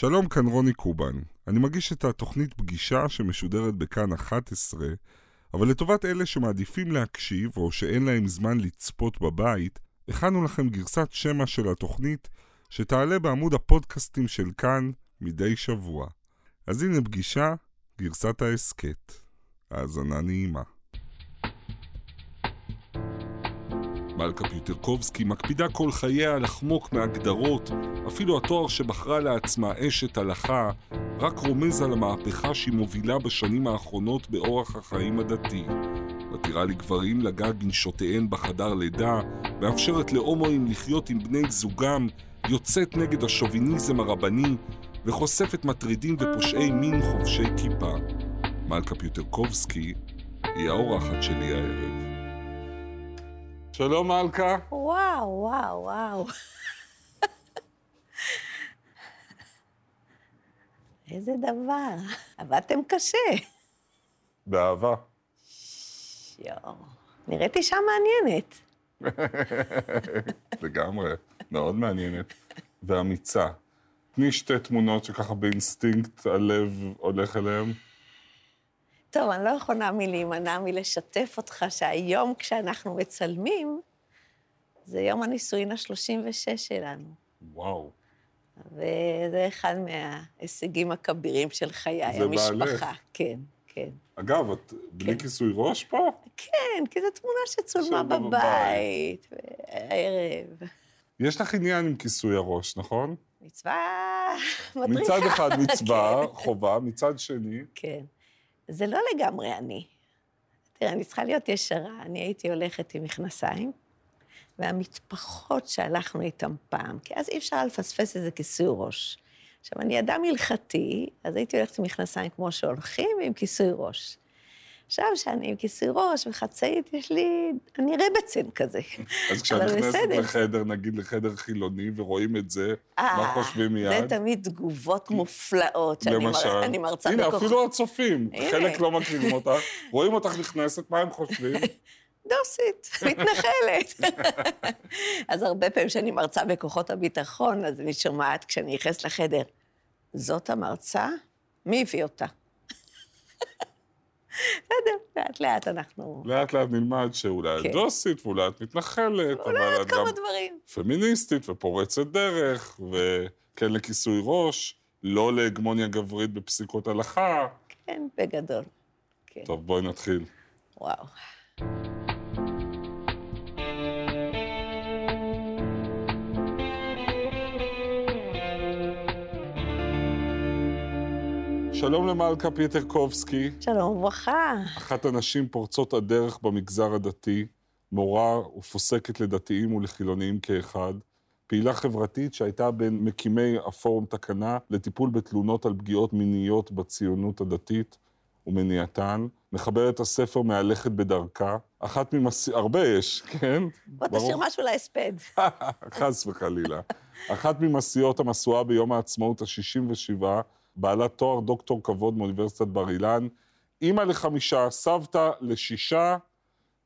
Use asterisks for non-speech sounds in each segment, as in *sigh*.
שלום, כאן רוני קובן. אני מגיש את התוכנית פגישה שמשודרת בכאן 11, אבל לטובת אלה שמעדיפים להקשיב או שאין להם זמן לצפות בבית, הכנו לכם גרסת שמע של התוכנית שתעלה בעמוד הפודקאסטים של כאן מדי שבוע. אז הנה פגישה, גרסת ההסכת. האזנה נעימה. מלכה פיוטרקובסקי מקפידה כל חייה לחמוק מהגדרות, אפילו התואר שבחרה לעצמה אשת הלכה, רק רומז על המהפכה שהיא מובילה בשנים האחרונות באורח החיים הדתי. מתירה לגברים לגעת בנשותיהן בחדר לידה, מאפשרת להומואים לחיות עם בני זוגם, יוצאת נגד השוביניזם הרבני, וחושפת מטרידים ופושעי מין חובשי כיפה. מלכה פיוטרקובסקי היא האורחת שלי הערב. שלום מלכה. וואו, וואו, וואו. איזה דבר. עבדתם קשה. באהבה. יואו. נראית אישה מעניינת. *laughs* לגמרי, מאוד מעניינת. ואמיצה. תני שתי תמונות שככה באינסטינקט הלב הולך אליהן. טוב, אני לא יכולה מלהימנע מלשתף אותך שהיום כשאנחנו מצלמים, זה יום הנישואין ה-36 שלנו. וואו. וזה אחד מההישגים הכבירים של חיי, זה המשפחה. בעלך. כן, כן. אגב, את בלי כן. כיסוי ראש פה? כן, כי זו תמונה שצולמה שצולמה בבית, הערב. יש לך עניין עם כיסוי הראש, נכון? מצווה מדריכה. מצד אחד מצווה, *laughs* כן. חובה, מצד שני... כן. זה לא לגמרי אני. תראה, אני צריכה להיות ישרה. אני הייתי הולכת עם מכנסיים, והמטפחות שהלכנו איתן פעם, כי אז אי אפשר לפספס איזה כיסוי ראש. עכשיו, אני אדם הלכתי, אז הייתי הולכת עם מכנסיים כמו שהולכים, ועם כיסוי ראש. עכשיו, שאני עם כיסוי ראש וחצאית, יש לי... אני רבצן כזה. אז כשאת נכנסת. לחדר, נגיד לחדר חילוני, ורואים את זה, מה אה, חושבים מיד? זה תמיד תגובות מופלאות, שאני למשל, מר- אני מרצה הנה, בכוחות. אפילו הצופים, הנה. חלק לא מכירים אותך, רואים אותך נכנסת, מה הם חושבים? *laughs* דוסית, מתנחלת. *laughs* אז הרבה פעמים כשאני מרצה בכוחות הביטחון, אז אני שומעת כשאני נכנסת לחדר, זאת המרצה? מי הביא אותה? *laughs* בסדר, לאט-לאט אנחנו... לאט לאט נלמד שאולי את כן. דוסית, ואולי את מתנחלת, אבל את גם. פמיניסטית ופורצת דרך, וכן לכיסוי ראש, לא להגמוניה גברית בפסיקות הלכה. כן, בגדול. כן, טוב, בואי נתחיל. וואו. שלום למלכה פיטרקובסקי, שלום וברכה. אחת הנשים פורצות הדרך במגזר הדתי, מורה ופוסקת לדתיים ולחילוניים כאחד, פעילה חברתית שהייתה בין מקימי הפורום תקנה לטיפול בתלונות על פגיעות מיניות בציונות הדתית ומניעתן, מחברת הספר מהלכת בדרכה, אחת ממס... הרבה יש, כן? בוא תשאיר משהו להספד. *laughs* חס וחלילה. אחת ממסיעות המשואה ביום העצמאות ה-67, בעלת תואר דוקטור כבוד מאוניברסיטת בר אילן, אימא לחמישה, סבתא לשישה,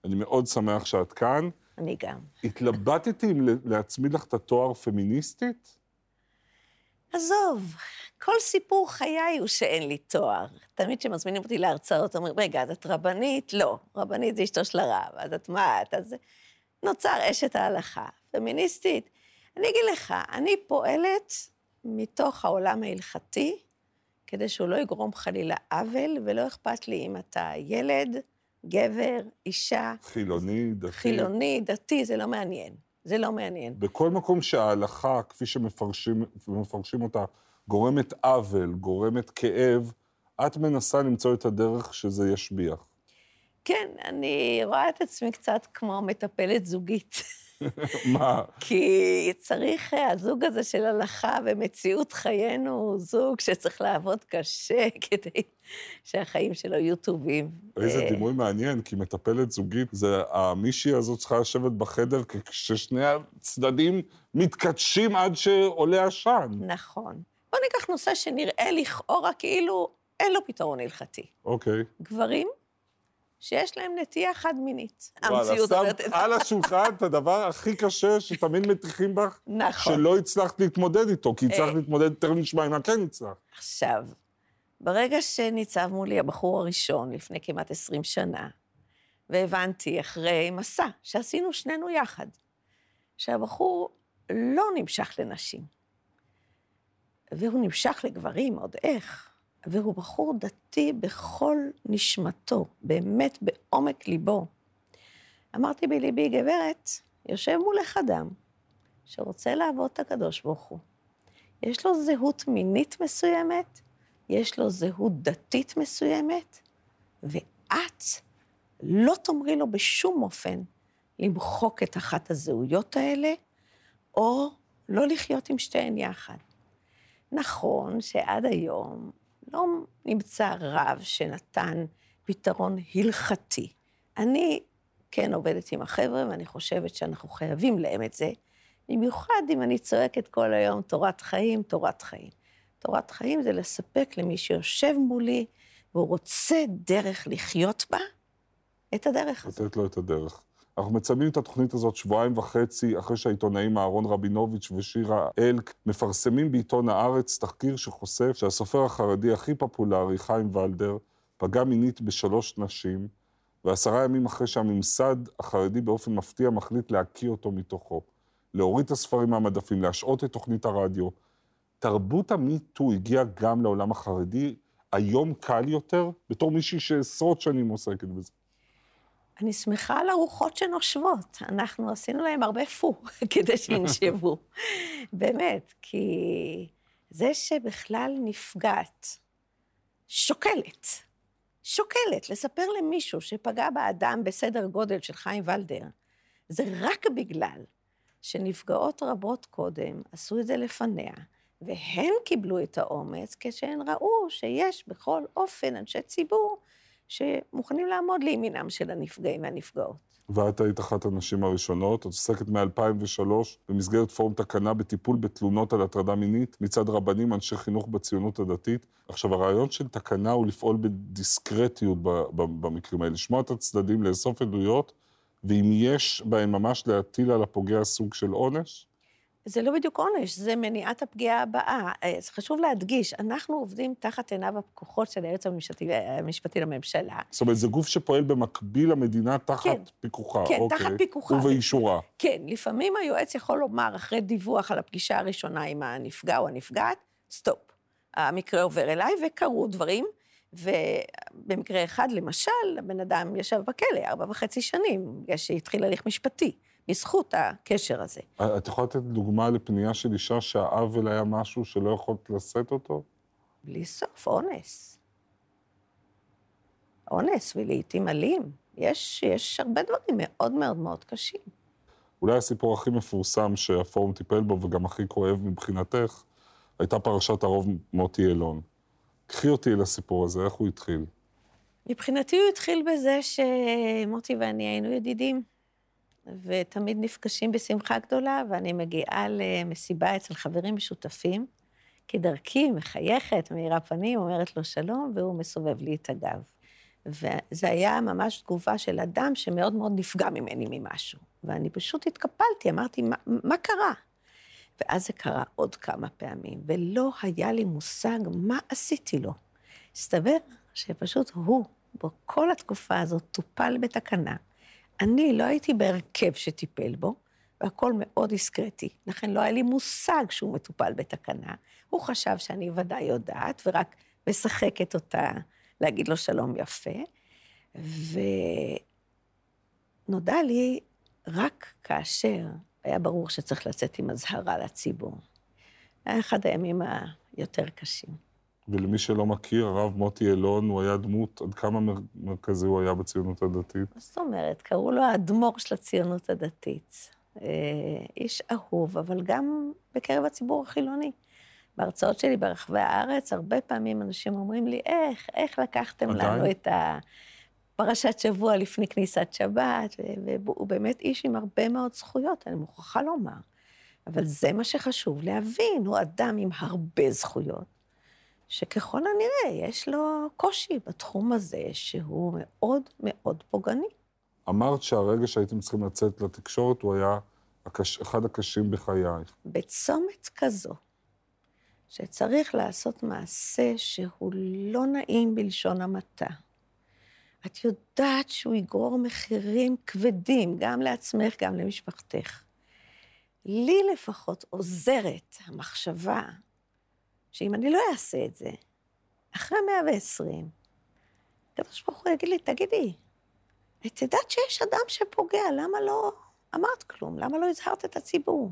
אני מאוד שמח שאת כאן. אני גם. התלבטתי אם להצמיד לך את התואר פמיניסטית? עזוב, כל סיפור חיי הוא שאין לי תואר. תמיד כשמזמינים אותי להרצאות, אומרים, רגע, אז את רבנית? לא, רבנית זה אשתו של הרב, אז את מה את? אז נוצר אשת ההלכה. פמיניסטית, אני אגיד לך, אני פועלת מתוך העולם ההלכתי, כדי שהוא לא יגרום חלילה עוול, ולא אכפת לי אם אתה ילד, גבר, אישה, חילוני, דתי. חילוני, דתי, זה לא מעניין. זה לא מעניין. בכל מקום שההלכה, כפי שמפרשים אותה, גורמת עוול, גורמת כאב, את מנסה למצוא את הדרך שזה ישביח. כן, אני רואה את עצמי קצת כמו מטפלת זוגית. *laughs* מה? כי צריך, אה, הזוג הזה של הלכה ומציאות חיינו הוא זוג שצריך לעבוד קשה *laughs* כדי שהחיים שלו יהיו טובים. איזה אה, דימוי מעניין, כי מטפלת זוגית, זה המישהי הזאת צריכה לשבת בחדר כששני הצדדים מתכתשים עד שעולה עשן. נכון. בוא ניקח נושא שנראה לכאורה כאילו אין לו פתרון הלכתי. אוקיי. גברים שיש להם נטייה חד-מינית. וואלה, המציאות שמת אומרת את זה. על השולחן את הדבר הכי קשה שתמיד מטיחים בך, נכון. שלא הצלחת להתמודד איתו, כי הצלחת אה. להתמודד, תכף נשמע אם כן הצלחת. עכשיו, ברגע שניצב מולי הבחור הראשון, לפני כמעט 20 שנה, והבנתי אחרי מסע שעשינו שנינו יחד, שהבחור לא נמשך לנשים, והוא נמשך לגברים, עוד איך, והוא בחור דתי בכל נשמתו, באמת בעומק ליבו. אמרתי בליבי, גברת, יושב מולך אדם שרוצה לעבוד את הקדוש ברוך הוא. יש לו זהות מינית מסוימת, יש לו זהות דתית מסוימת, ואת לא תאמרי לו בשום אופן למחוק את אחת הזהויות האלה, או לא לחיות עם שתיהן יחד. נכון שעד היום לא נמצא רב שנתן פתרון הלכתי. אני כן עובדת עם החבר'ה, ואני חושבת שאנחנו חייבים להם את זה, במיוחד אם אני צועקת כל היום תורת חיים, תורת חיים. תורת חיים זה לספק למי שיושב מולי והוא רוצה דרך לחיות בה, את הדרך הזאת. לתת לו את הדרך. אנחנו מצלמים את התוכנית הזאת שבועיים וחצי אחרי שהעיתונאים אהרון רבינוביץ' ושירה אלק מפרסמים בעיתון הארץ תחקיר שחושף שהסופר החרדי הכי פופולרי, חיים ולדר, פגע מינית בשלוש נשים, ועשרה ימים אחרי שהממסד החרדי באופן מפתיע מחליט להקיא אותו מתוכו, להוריד את הספרים מהמדפים, להשעות את תוכנית הרדיו. תרבות המיטו הגיעה גם לעולם החרדי, היום קל יותר, בתור מישהי שעשרות שנים עוסקת בזה. אני שמחה על הרוחות שנושבות. אנחנו עשינו להם הרבה פו *laughs* כדי שינשבו. *laughs* באמת, כי זה שבכלל נפגעת, שוקלת, שוקלת לספר למישהו שפגע באדם בסדר גודל של חיים ולדר, זה רק בגלל שנפגעות רבות קודם עשו את זה לפניה, והן קיבלו את האומץ כשהן ראו שיש בכל אופן אנשי ציבור שמוכנים לעמוד לימינם של הנפגעים והנפגעות. ואת היית אחת הנשים הראשונות, את עוסקת מ-2003 במסגרת פורום תקנה בטיפול בתלונות על הטרדה מינית מצד רבנים, אנשי חינוך בציונות הדתית. עכשיו, הרעיון של תקנה הוא לפעול בדיסקרטיות במקרים האלה, לשמוע את הצדדים, לאסוף עדויות, ואם יש בהם ממש להטיל על הפוגע סוג של עונש, זה לא בדיוק עונש, זה מניעת הפגיעה הבאה. אז חשוב להדגיש, אנחנו עובדים תחת עיניו הפקוחות של היועץ המשפטי, המשפטי לממשלה. זאת אומרת, זה גוף שפועל במקביל למדינה תחת כן. פיקוחה. כן, אוקיי. תחת פיקוחה. ובאישורה. כן, לפעמים היועץ יכול לומר, אחרי דיווח על הפגישה הראשונה עם הנפגע או הנפגעת, סטופ. המקרה עובר אליי, וקרו דברים, ובמקרה אחד, למשל, הבן אדם ישב בכלא ארבע וחצי שנים, בגלל שהתחיל הליך משפטי, בזכות הקשר הזה. את יכולה לתת דוגמה לפנייה של אישה שהעוול היה משהו שלא יכולת לשאת אותו? בלי סוף, אונס. אונס, ולעיתים אלים. יש, יש הרבה דברים מאוד מאוד מאוד קשים. אולי הסיפור הכי מפורסם שהפורום טיפל בו, וגם הכי כואב מבחינתך, הייתה פרשת הרוב מוטי אילון. קחי אותי אל הסיפור הזה, איך הוא התחיל? מבחינתי הוא התחיל בזה שמוטי ואני היינו ידידים, ותמיד נפגשים בשמחה גדולה, ואני מגיעה למסיבה אצל חברים משותפים, כדרכי, מחייכת, מאירה פנים, אומרת לו שלום, והוא מסובב לי את הגב. וזה היה ממש תגובה של אדם שמאוד מאוד נפגע ממני ממשהו. ואני פשוט התקפלתי, אמרתי, מה, מה קרה? ואז זה קרה עוד כמה פעמים, ולא היה לי מושג מה עשיתי לו. הסתבר שפשוט הוא, בכל התקופה הזאת, טופל בתקנה. אני לא הייתי בהרכב שטיפל בו, והכל מאוד דיסקרטי. לכן לא היה לי מושג שהוא מטופל בתקנה. הוא חשב שאני ודאי יודעת, ורק משחקת אותה להגיד לו שלום יפה. ונודע לי רק כאשר היה ברור שצריך לצאת עם אזהרה לציבור. היה אחד הימים היותר קשים. ולמי שלא מכיר, הרב מוטי אילון, הוא היה דמות, עד כמה מר- מרכזי הוא היה בציונות הדתית? מה זאת אומרת? קראו לו האדמו"ר של הציונות הדתית. אה, איש אהוב, אבל גם בקרב הציבור החילוני. בהרצאות שלי ברחבי הארץ, הרבה פעמים אנשים אומרים לי, איך, איך לקחתם עדיין? לנו את הפרשת שבוע לפני כניסת שבת? והוא באמת איש עם הרבה מאוד זכויות, אני מוכרחה לומר. אבל זה מה שחשוב להבין, הוא אדם עם הרבה זכויות. שככל הנראה יש לו קושי בתחום הזה, שהוא מאוד מאוד פוגעני. אמרת שהרגע שהייתם צריכים לצאת לתקשורת הוא היה הקש... אחד הקשים בחייך. בצומת כזו, שצריך לעשות מעשה שהוא לא נעים בלשון המעטה. את יודעת שהוא יגרור מחירים כבדים, גם לעצמך, גם למשפחתך. לי לפחות עוזרת המחשבה שאם אני לא אעשה את זה, אחרי 120, הקדוש ברוך הוא יגיד לי, תגידי, את יודעת שיש אדם שפוגע, למה לא אמרת כלום? למה לא הזהרת את הציבור?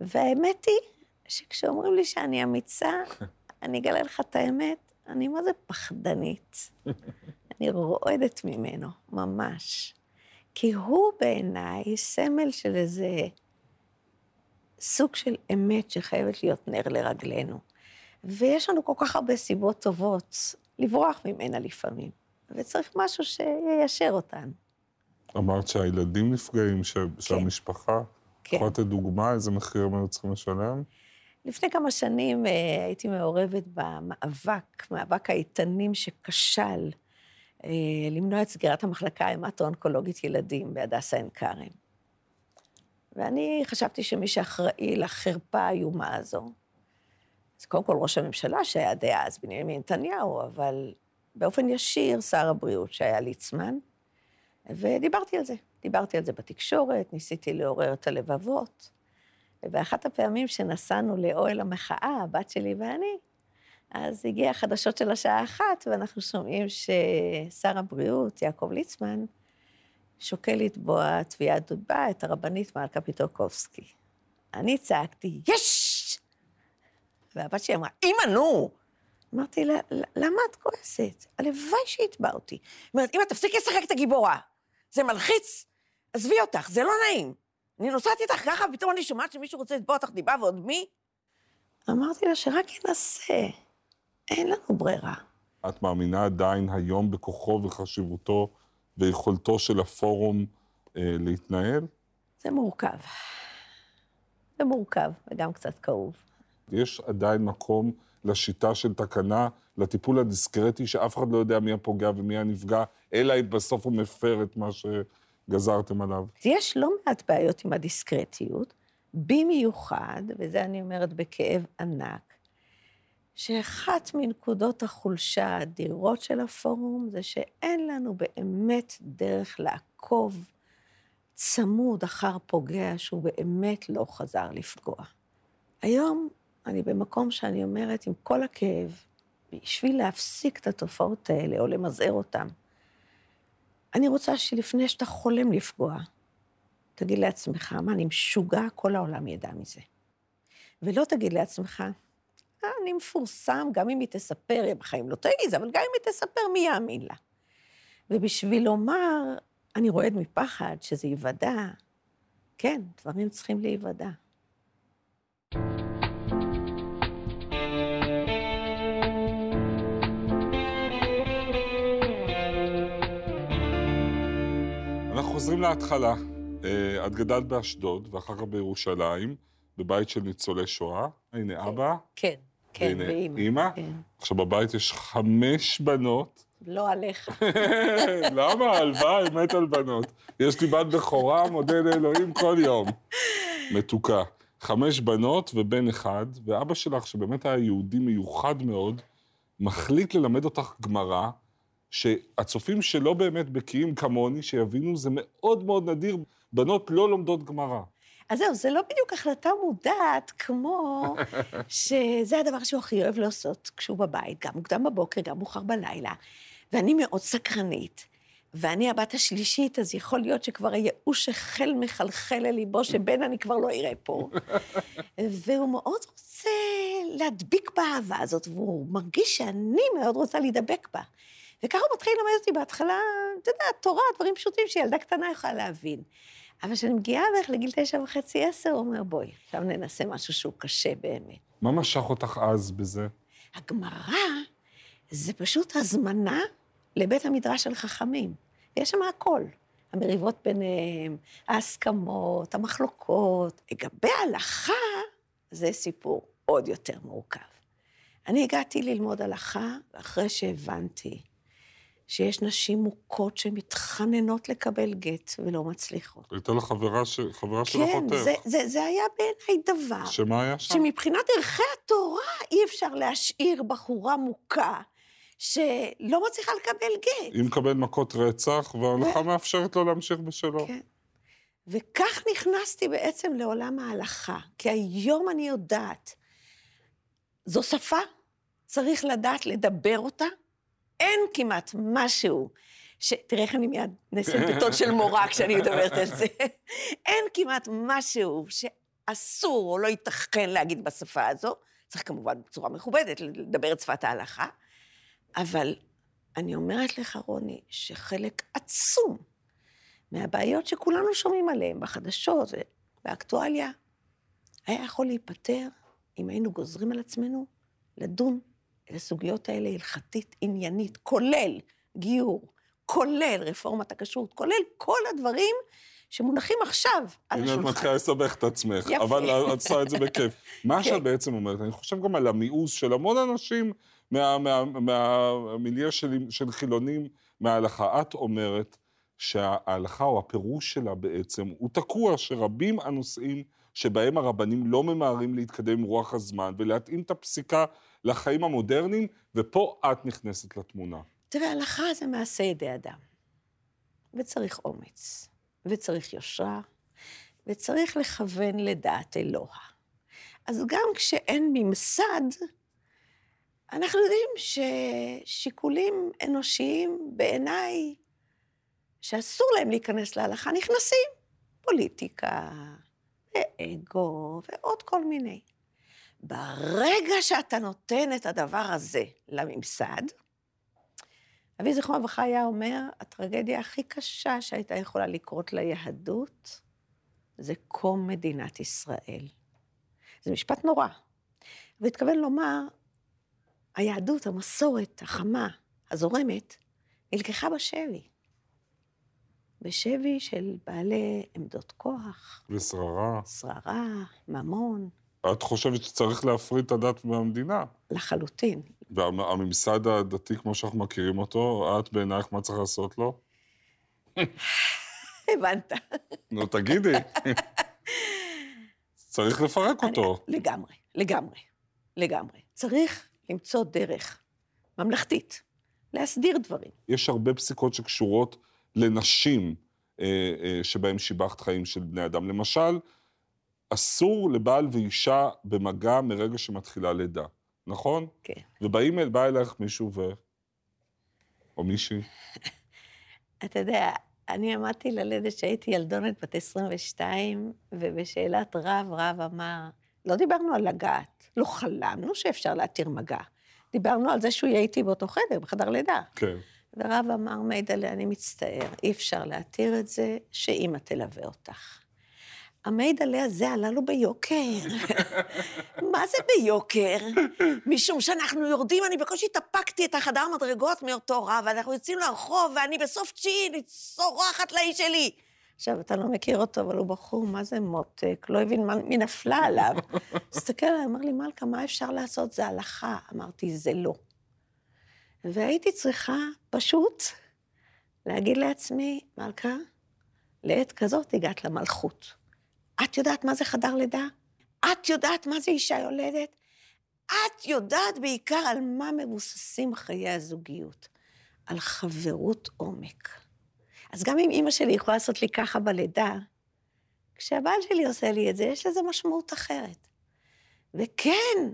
והאמת היא שכשאומרים לי שאני אמיצה, *laughs* אני אגלה לך את האמת, אני מה זה פחדנית. *laughs* אני רועדת ממנו, ממש. כי הוא בעיניי סמל של איזה סוג של אמת שחייבת להיות נר לרגלינו. ויש לנו כל כך הרבה סיבות טובות לברוח ממנה לפעמים, וצריך משהו שיישר אותנו. אמרת שהילדים נפגעים, ש... כן. שהמשפחה... כן. יכולה לתת דוגמה איזה מחיר הם היו צריכים לשלם? לפני כמה שנים אה, הייתי מעורבת במאבק, מאבק האיתנים שכשל אה, למנוע את סגירת המחלקה ההמטו-אונקולוגית ילדים בהדסה עין כרם. ואני חשבתי שמי שאחראי לחרפה האיומה הזו, זה קודם כל ראש הממשלה שהיה דאז, בנימין נתניהו, אבל באופן ישיר שר הבריאות שהיה ליצמן, ודיברתי על זה. דיברתי על זה בתקשורת, ניסיתי לעורר את הלבבות. ובאחת הפעמים שנסענו לאוהל המחאה, הבת שלי ואני, אז הגיע החדשות של השעה אחת, ואנחנו שומעים ששר הבריאות, יעקב ליצמן, שוקל לתבוע תביעת דיבה את הרבנית מלכה פיטרקובסקי. אני צעקתי, יש! והבת שלי אמרה, אמא, נו! אמרתי לה, למה את כועסת? הלוואי שיתבע אותי. היא אומרת, אמא, תפסיקי לשחק את הגיבורה. זה מלחיץ, עזבי אותך, זה לא נעים. אני נוסעת איתך ככה, ופתאום אני שומעת שמישהו רוצה לתבוע אותך דיבה ועוד מי? אמרתי לה שרק ינסה, אין לנו ברירה. את מאמינה עדיין היום בכוחו וחשיבותו ויכולתו של הפורום אה, להתנהל? זה מורכב. זה מורכב, וגם קצת כאוב. יש עדיין מקום לשיטה של תקנה, לטיפול הדיסקרטי, שאף אחד לא יודע מי הפוגע ומי הנפגע, אלא אם בסוף הוא מפר את מה שגזרתם עליו. יש לא מעט בעיות עם הדיסקרטיות, במיוחד, וזה אני אומרת בכאב ענק, שאחת מנקודות החולשה האדירות של הפורום זה שאין לנו באמת דרך לעקוב צמוד אחר פוגע שהוא באמת לא חזר לפגוע. היום אני במקום שאני אומרת, עם כל הכאב, בשביל להפסיק את התופעות האלה או למזער אותן, אני רוצה שלפני שאתה חולם לפגוע, תגיד לעצמך, מה, אני משוגע? כל העולם ידע מזה. ולא תגיד לעצמך, אה, אני מפורסם, גם אם היא תספר, היא בחיים לא תעיז, אבל גם אם היא תספר, מי יאמין לה? ובשביל לומר, אני רועד מפחד שזה ייוודע, כן, דברים צריכים להיוודע. אנחנו חוזרים להתחלה. אה, את גדלת באשדוד, ואחר כך בירושלים, בבית של ניצולי שואה. הנה כן, אבא. כן, כן, ואימא. אימא. כן. עכשיו, בבית יש חמש בנות. לא עליך. *laughs* למה? הלוואי, מת על בנות. יש לי בת בכורה, מודה לאלוהים כל יום. מתוקה. חמש בנות ובן אחד, ואבא שלך, שבאמת היה יהודי מיוחד מאוד, מחליט ללמד אותך גמרא, שהצופים שלא באמת בקיאים כמוני, שיבינו, זה מאוד מאוד נדיר, בנות לא לומדות גמרא. אז זהו, זה לא בדיוק החלטה מודעת, כמו *laughs* שזה הדבר שהוא הכי אוהב לעשות כשהוא בבית, גם מוקדם בבוקר, גם מאוחר בלילה. ואני מאוד סקרנית, ואני הבת השלישית, אז יכול להיות שכבר הייאוש החל מחלחל לליבו, שבן אני כבר לא אראה פה. *laughs* והוא מאוד רוצה להדביק באהבה הזאת, והוא מרגיש שאני מאוד רוצה להידבק בה. וככה הוא מתחיל ללמד אותי בהתחלה, אתה יודע, תורה, דברים פשוטים שילדה קטנה יכולה להבין. אבל כשאני מגיעה בערך לגיל תשע וחצי, עשר, הוא אומר, בואי, עכשיו ננסה משהו שהוא קשה באמת. מה משך אותך אז בזה? הגמרא זה פשוט הזמנה לבית המדרש של חכמים. יש שם הכל. המריבות ביניהם, ההסכמות, המחלוקות. לגבי ההלכה, זה סיפור עוד יותר מורכב. אני הגעתי ללמוד הלכה אחרי שהבנתי שיש נשים מוכות שמתחננות לקבל גט ולא מצליחות. הייתה לך חברה, ש... חברה של כן, אחותך. זה, זה, זה היה בעיניי דבר. שמה היה שם? שמבחינת ערכי התורה אי אפשר להשאיר בחורה מוכה שלא מצליחה לקבל גט. היא מקבל מכות רצח, וההלכה מאפשרת לו להמשיך בשלו. כן. וכך נכנסתי בעצם לעולם ההלכה, כי היום אני יודעת, זו שפה, צריך לדעת לדבר אותה, אין כמעט משהו, ש... תראה איך אני מיד בטון של מורה *laughs* כשאני מדברת על זה, אין כמעט משהו שאסור או לא ייתכן להגיד בשפה הזו, צריך כמובן בצורה מכובדת לדבר את שפת ההלכה, אבל אני אומרת לך, רוני, שחלק עצום מהבעיות שכולנו שומעים עליהן בחדשות ובאקטואליה, היה יכול להיפתר אם היינו גוזרים על עצמנו לדון את הסוגיות האלה הלכתית, עניינית, כולל גיור, כולל רפורמת הכשרות, כולל כל הדברים שמונחים עכשיו על השולחן. הנה את מתחילה לסבך את עצמך, יפה. אבל את עושה את זה בכיף. *laughs* מה כן. שאת בעצם אומרת, אני חושב גם על המיאוס של המון אנשים מהמיליה של, של חילונים מההלכה. את אומרת שההלכה או הפירוש שלה בעצם הוא תקוע, שרבים הנושאים שבהם הרבנים לא ממהרים להתקדם עם רוח הזמן ולהתאים את הפסיקה לחיים המודרניים, ופה את נכנסת לתמונה. תראה, הלכה זה מעשה ידי אדם, וצריך אומץ, וצריך יושרה, וצריך לכוון לדעת אלוה. אז גם כשאין ממסד, אנחנו יודעים ששיקולים אנושיים, בעיניי, שאסור להם להיכנס להלכה, נכנסים. פוליטיקה, ואגו, ועוד כל מיני. ברגע שאתה נותן את הדבר הזה לממסד, אבי זיכרונו לברכה היה אומר, הטרגדיה הכי קשה שהייתה יכולה לקרות ליהדות, זה קום מדינת ישראל. זה משפט נורא. הוא התכוון לומר, היהדות, המסורת, החמה, הזורמת, נלקחה בשבי. בשבי של בעלי עמדות כוח, ושררה. שררה, ממון, את חושבת שצריך להפריד את הדת מהמדינה. לחלוטין. והממסד הדתי, כמו שאנחנו מכירים אותו, את בעינייך, מה צריך לעשות לו? *laughs* הבנת. נו, תגידי. צריך לפרק אותו. לגמרי, לגמרי, לגמרי. צריך למצוא דרך ממלכתית, להסדיר דברים. יש הרבה פסיקות שקשורות לנשים אה, אה, שבהן שיבחת חיים של בני אדם. למשל, אסור לבעל ואישה במגע מרגע שמתחילה לידה, נכון? כן. ובאים, אל- בא אלייך מישהו ו... או מישהי. *laughs* אתה יודע, אני עמדתי ללדת כשהייתי ילדונת בת 22, ובשאלת רב, רב אמר, לא דיברנו על לגעת, לא חלמנו שאפשר להתיר מגע. דיברנו על זה שהוא יהיה איתי באותו חדר, בחדר לידה. כן. ורב אמר, מיידלה, אני מצטער, אי אפשר להתיר את זה, שאימא תלווה אותך. המיידלה הזה עלה לו ביוקר. מה זה ביוקר? משום שאנחנו יורדים, אני בקושי התאפקתי את החדר מדרגות מאותו רב, ואנחנו יוצאים לרחוב, ואני בסוף תשיעי צורחת לאיש שלי. עכשיו, אתה לא מכיר אותו, אבל הוא בחור, מה זה מותק? לא הבין מה, מי נפלה עליו. הסתכל עליי, אמר לי, מלכה, מה אפשר לעשות? זה הלכה. אמרתי, זה לא. והייתי צריכה פשוט להגיד לעצמי, מלכה, לעת כזאת הגעת למלכות. את יודעת מה זה חדר לידה? את יודעת מה זה אישה יולדת? את יודעת בעיקר על מה מבוססים חיי הזוגיות. על חברות עומק. אז גם אם אימא שלי יכולה לעשות לי ככה בלידה, כשהבעל שלי עושה לי את זה, יש לזה משמעות אחרת. וכן,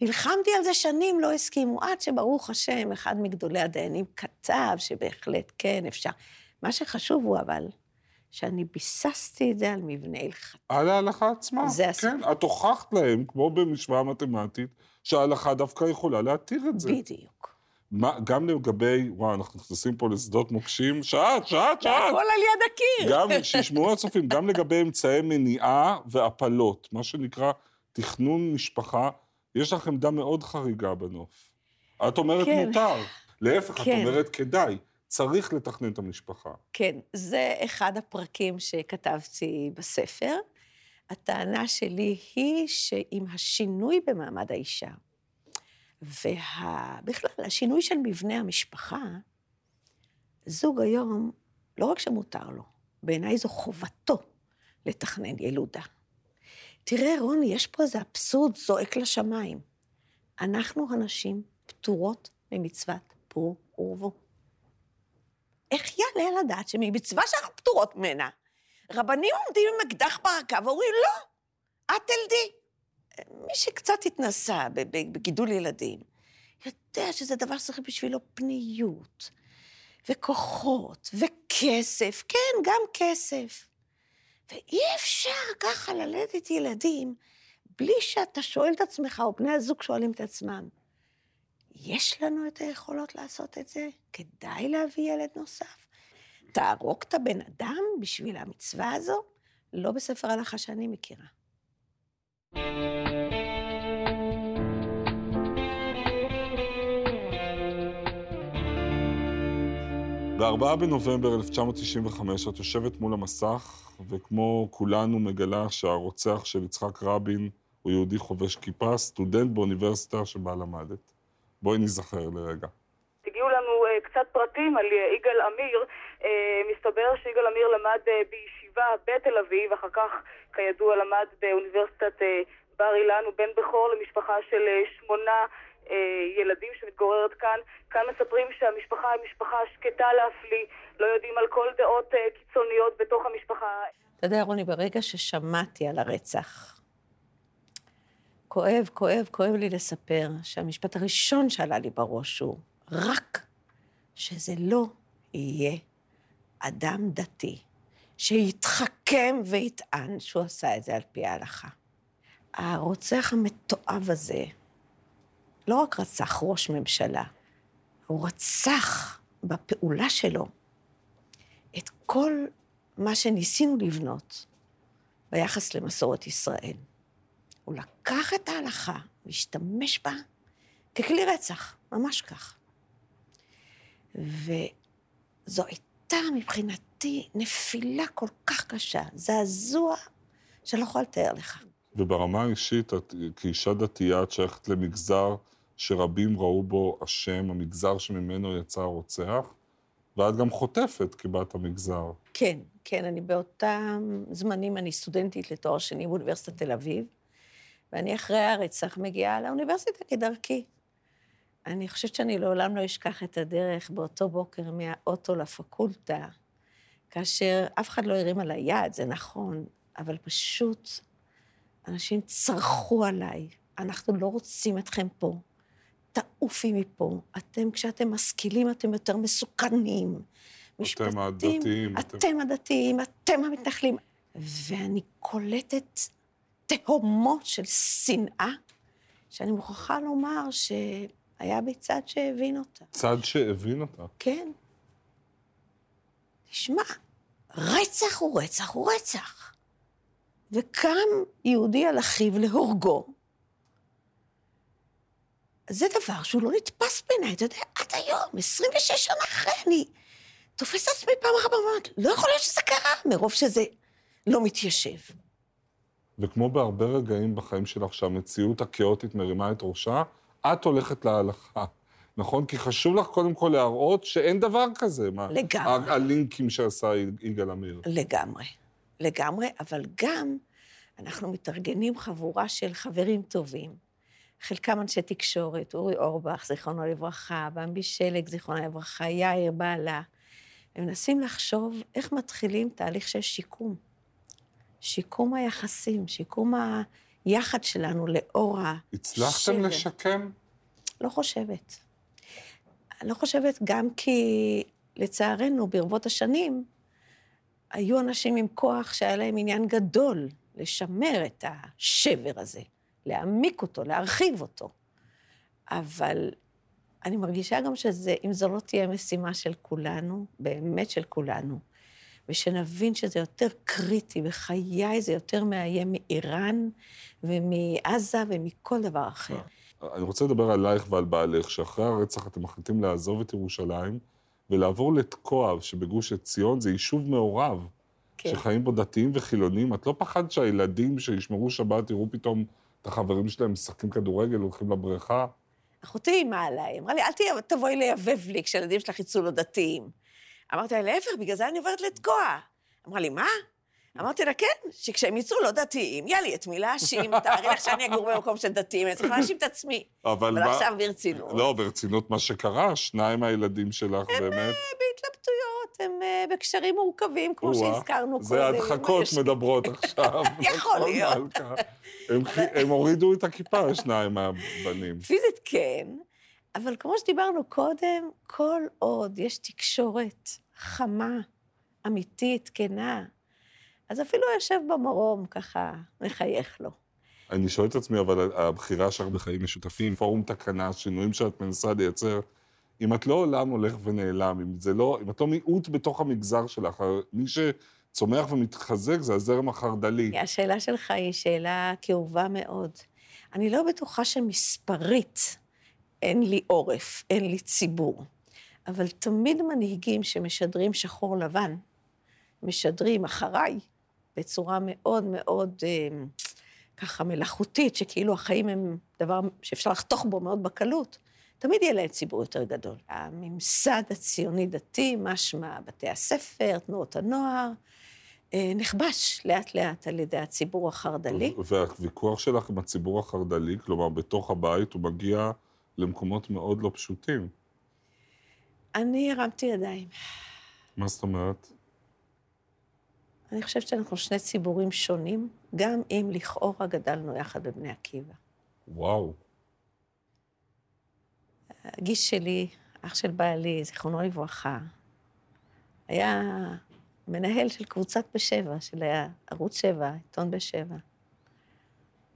נלחמתי על זה שנים, לא הסכימו, עד שברוך השם, אחד מגדולי הדיינים כתב שבהחלט כן אפשר. מה שחשוב הוא אבל, שאני ביססתי את זה על מבנה הלכתי. על ההלכה עצמה. זה הסיפור. כן, את הוכחת להם, כמו במשוואה מתמטית, שההלכה דווקא יכולה להתיר את זה. בדיוק. מה, גם לגבי, וואו, אנחנו נכנסים פה לשדות מוקשים, שעת, שעת, שעת. והכל על יד הקיר. גם, שישמעו הצופים, גם לגבי אמצעי מניעה והפלות, מה שנקרא תכנון משפחה, יש לך עמדה מאוד חריגה בנוף. את אומרת כן. מותר, להפך, את כן. אומרת כדאי, צריך לתכנן את המשפחה. כן, זה אחד הפרקים שכתבתי בספר. הטענה שלי היא שעם השינוי במעמד האישה, ובכלל, השינוי של מבנה המשפחה, זוג היום, לא רק שמותר לו, בעיניי זו חובתו לתכנן ילודה. תראה, רוני, יש פה איזה אבסורד זועק לשמיים. אנחנו הנשים פטורות ממצוות פרו ורבו. איך יעלה על הדעת שממצווה שאנחנו פטורות ממנה, רבנים עומדים עם אקדח ברקה ואומרים, לא, את תלדי. מי שקצת התנסה בגידול ילדים, יודע שזה דבר שצריך בשבילו פניות, וכוחות, וכסף, כן, גם כסף. ואי אפשר ככה ללדת ילדים בלי שאתה שואל את עצמך, או בני הזוג שואלים את עצמם, יש לנו את היכולות לעשות את זה? כדאי להביא ילד נוסף? תהרוג את הבן אדם בשביל המצווה הזו? לא בספר הלכה שאני מכירה. ב-4 בנובמבר 1995 את יושבת מול המסך, וכמו כולנו מגלה שהרוצח של יצחק רבין הוא יהודי חובש כיפה, סטודנט באוניברסיטה שבה למדת. בואי נזכר לרגע. הגיעו לנו uh, קצת פרטים על uh, יגאל עמיר. Uh, מסתבר שיגאל עמיר למד uh, בישיבה בתל אביב, אחר כך, כידוע, למד באוניברסיטת uh, בר אילן, הוא בן בכור למשפחה של uh, שמונה uh, ילדים שמתגוררת כאן. כאן מספרים שהמשפחה היא משפחה שקטה להפליא, לא יודעים על כל דעות uh, קיצוניות בתוך המשפחה. אתה יודע, רוני, ברגע ששמעתי על הרצח, כואב, כואב, כואב לי לספר שהמשפט הראשון שעלה לי בראש הוא רק שזה לא יהיה אדם דתי שיתחכם ויטען שהוא עשה את זה על פי ההלכה. הרוצח המתועב הזה לא רק רצח ראש ממשלה, הוא רצח בפעולה שלו את כל מה שניסינו לבנות ביחס למסורת ישראל. הוא לקח את ההלכה והשתמש בה ככלי רצח, ממש כך. וזו הייתה מבחינתי נפילה כל כך קשה, זעזוע שאני לא יכולה לתאר לך. וברמה האישית, את כאישה דתייה, את שייכת למגזר שרבים ראו בו אשם, המגזר שממנו יצא הרוצח, ואת גם חוטפת כבת המגזר. כן, כן, אני באותם זמנים, אני סטודנטית לתואר שני באוניברסיטת תל אביב, ואני אחרי הרצח מגיעה לאוניברסיטה כדרכי. אני חושבת שאני לעולם לא אשכח את הדרך באותו בוקר מהאוטו לפקולטה, כאשר אף אחד לא הרים עליי יד, זה נכון, אבל פשוט אנשים צרחו עליי, אנחנו לא רוצים אתכם פה. תעופי מפה. אתם, כשאתם משכילים, אתם יותר מסוכנים. אתם הדתיים. אתם הדתיים, אתם המתנחלים. ואני קולטת תהומות של שנאה, שאני מוכרחה לומר שהיה בי צד שהבין אותה. צד שהבין אותה? כן. תשמע, רצח הוא רצח הוא רצח. וקם יהודי על אחיו להורגו. זה דבר שהוא לא נתפס בעיניי, אתה יודע, עד היום, 26 שנה אחרי, אני תופסת עצמי פעם אחת ואומרת, לא יכול להיות שזה קרה, מרוב שזה לא מתיישב. וכמו בהרבה רגעים בחיים שלך שהמציאות הכאוטית מרימה את ראשה, את הולכת להלכה. נכון? כי חשוב לך קודם כל להראות שאין דבר כזה. לגמרי. הלינקים שעשה יגאל עמיר. לגמרי. לגמרי, אבל גם אנחנו מתארגנים חבורה של חברים טובים. חלקם אנשי תקשורת, אורי אורבך, זיכרונו לברכה, במבי שלג, זיכרונו לברכה, יאיר בעלה. הם מנסים לחשוב איך מתחילים תהליך של שיקום. שיקום היחסים, שיקום היחד שלנו לאור השבר. הצלחתם לשקם? לא חושבת. לא חושבת גם כי, לצערנו, ברבות השנים, היו אנשים עם כוח שהיה להם עניין גדול לשמר את השבר הזה, להעמיק אותו, להרחיב אותו. אבל אני מרגישה גם שזה, אם זו לא תהיה משימה של כולנו, באמת של כולנו, ושנבין שזה יותר קריטי, בחיי זה יותר מאיים מאיראן ומעזה ומכל דבר אחר. אני רוצה לדבר עלייך ועל בעלך, שאחרי הרצח אתם מחליטים לעזוב את ירושלים ולעבור לתקוע, שבגוש עציון זה יישוב מעורב, כן. שחיים בו דתיים וחילונים. את לא פחדת שהילדים שישמרו שבת יראו פתאום את החברים שלהם משחקים כדורגל, הולכים לבריכה? אחותי איימה עליי, אמרה לי, אל תבואי ליבב לי כשהילדים שלך יצאו לא דתיים. אמרתי לה, להפך, בגלל זה אני עוברת לתקוע. אמרה לי, מה? אמרתי לה, כן, שכשהם יצאו לא דתיים, יהיה לי את מי להאשים. *laughs* תארי לך שאני אגור במקום של דתיים, אני צריכה להאשים את עצמי. אבל. עכשיו ברצינות. לא, ברצינות מה שקרה, שניים מהילדים שלך באמת... בהתלבטויות, הם אה, בקשרים מורכבים, כמו שהזכרנו קודם. זה הדחקות מדברות עכשיו. *laughs* יכול נכון, להיות. הם הם הורידו את הכיפה, שניים מהבנים. פיזית כן, אבל כמו שדיברנו קודם, כל עוד יש תקשורת חמה, אמיתית, כנה, אז אפילו יושב במרום ככה, מחייך לו. אני שואל את עצמי, אבל הבחירה שלך בחיים משותפים, פורום תקנה, שינויים שאת מנסה לייצר, אם את לא עולם הולך ונעלם, אם זה לא, אם את לא מיעוט בתוך המגזר שלך, מי שצומח ומתחזק זה הזרם החרד"לי. השאלה שלך היא שאלה כאובה מאוד. אני לא בטוחה שמספרית אין לי עורף, אין לי ציבור. אבל תמיד מנהיגים שמשדרים שחור לבן, משדרים אחריי בצורה מאוד מאוד אה, ככה מלאכותית, שכאילו החיים הם דבר שאפשר לחתוך בו מאוד בקלות, תמיד יהיה להם ציבור יותר גדול. הממסד הציוני-דתי, משמע בתי הספר, תנועות הנוער, אה, נכבש לאט-לאט על ידי הציבור החרד"לי. והוויכוח שלך עם הציבור החרד"לי, כלומר, בתוך הבית, הוא מגיע למקומות מאוד לא פשוטים. אני הרמתי ידיים. מה זאת אומרת? אני חושבת שאנחנו שני ציבורים שונים, גם אם לכאורה גדלנו יחד בבני עקיבא. וואו. הגיס שלי, אח של בעלי, זיכרונו לברכה, היה מנהל של קבוצת בשבע, של ערוץ שבע, עיתון בשבע.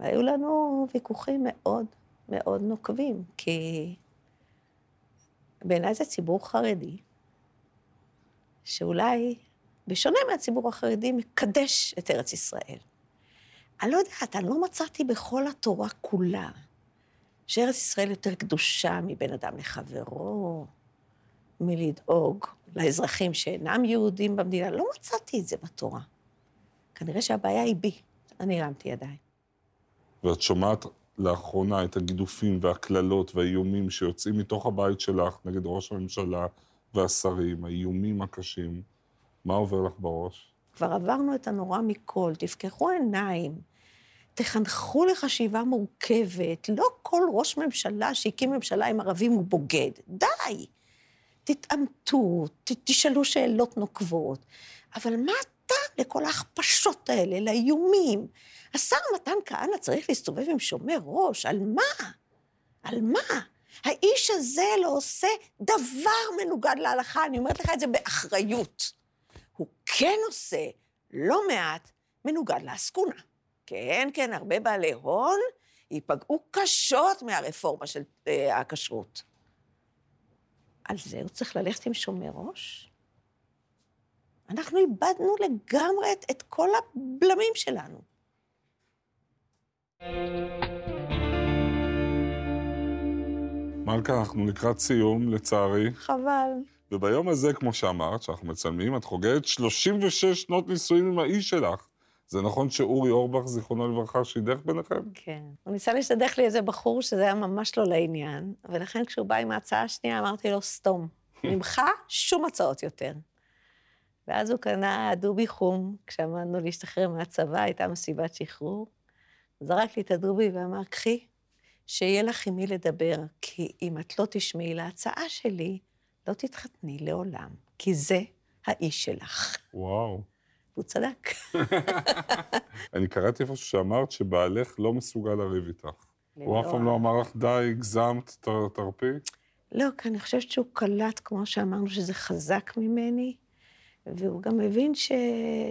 והיו לנו ויכוחים מאוד מאוד נוקבים, כי בעיניי זה ציבור חרדי, שאולי, בשונה מהציבור החרדי, מקדש את ארץ ישראל. אני לא יודעת, אני לא מצאתי בכל התורה כולה שארץ ישראל יותר קדושה מבין אדם לחברו, מלדאוג לאזרחים שאינם יהודים במדינה. לא מצאתי את זה בתורה. כנראה שהבעיה היא בי. אני הרמתי ידיים. ואת שומעת לאחרונה את הגידופים והקללות והאיומים שיוצאים מתוך הבית שלך נגד ראש הממשלה והשרים, האיומים הקשים. מה עובר לך בראש? כבר עברנו את הנורא מכל, תפקחו עיניים, תחנכו לחשיבה מורכבת. לא כל ראש ממשלה שהקים ממשלה עם ערבים הוא בוגד. די. תתעמתו, ת, תשאלו שאלות נוקבות. אבל מה הטעם לכל ההכפשות האלה, לאיומים? השר מתן כהנא צריך להסתובב עם שומר ראש, על מה? על מה? האיש הזה לא עושה דבר מנוגד להלכה, אני אומרת לך את זה באחריות. הוא כן עושה לא מעט מנוגד לעסקונה. כן, כן, הרבה בעלי הון ייפגעו קשות מהרפורמה של אה, הכשרות. על זה הוא צריך ללכת עם שומר ראש? אנחנו איבדנו לגמרי את, את כל הבלמים שלנו. מלכה, אנחנו לקראת סיום, לצערי. חבל. וביום הזה, כמו שאמרת, שאנחנו מצלמים, את חוגגת 36 שנות נישואים עם האיש שלך. זה נכון שאורי אורבך, זיכרונו לברכה, שידך ביניכם? כן. הוא ניסה להשתדך לי איזה בחור שזה היה ממש לא לעניין, ולכן כשהוא בא עם ההצעה השנייה, אמרתי לו, סתום. *laughs* ממך שום הצעות יותר. ואז הוא קנה דובי חום, כשעמדנו להשתחרר מהצבא, הייתה מסיבת שחרור. זרק לי את הדובי ואמר, קחי, שיהיה לך עם מי לדבר, כי אם את לא תשמעי להצעה שלי, לא תתחתני לעולם, כי זה האיש שלך. וואו. והוא צדק. *laughs* אני קראתי איפשהו שאמרת שבעלך לא מסוגל לריב איתך. הוא אף פעם לא אמר לך, די, הגזמת, תרפי? לא, כי אני חושבת שהוא קלט, כמו שאמרנו, שזה חזק ממני, והוא גם מבין ש...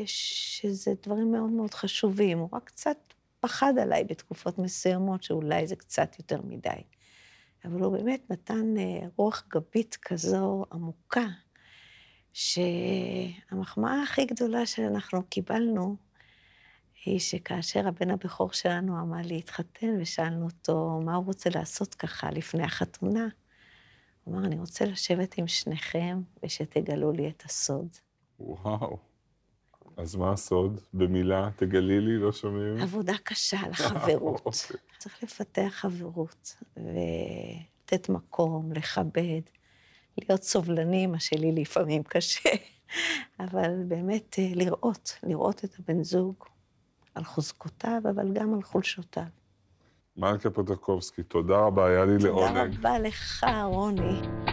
שזה דברים מאוד מאוד חשובים. הוא רק קצת פחד עליי בתקופות מסוימות, שאולי זה קצת יותר מדי. אבל הוא באמת נתן אה, רוח גבית כזו עמוקה, שהמחמאה הכי גדולה שאנחנו קיבלנו, היא שכאשר הבן הבכור שלנו עמד להתחתן, ושאלנו אותו מה הוא רוצה לעשות ככה לפני החתונה, הוא אמר, אני רוצה לשבת עם שניכם ושתגלו לי את הסוד. וואו. אז מה הסוד? במילה, תגלי לי, לא שומעים? עבודה קשה על *laughs* החברות. אוקיי. צריך לפתח חברות, לתת מקום, לכבד, להיות סובלני, מה שלי לפעמים קשה, *laughs* אבל באמת אה, לראות, לראות את הבן זוג על חוזקותיו, אבל גם על חולשותיו. מלכה פטרקובסקי, תודה רבה, היה לי לעונג. תודה רבה לך, רוני.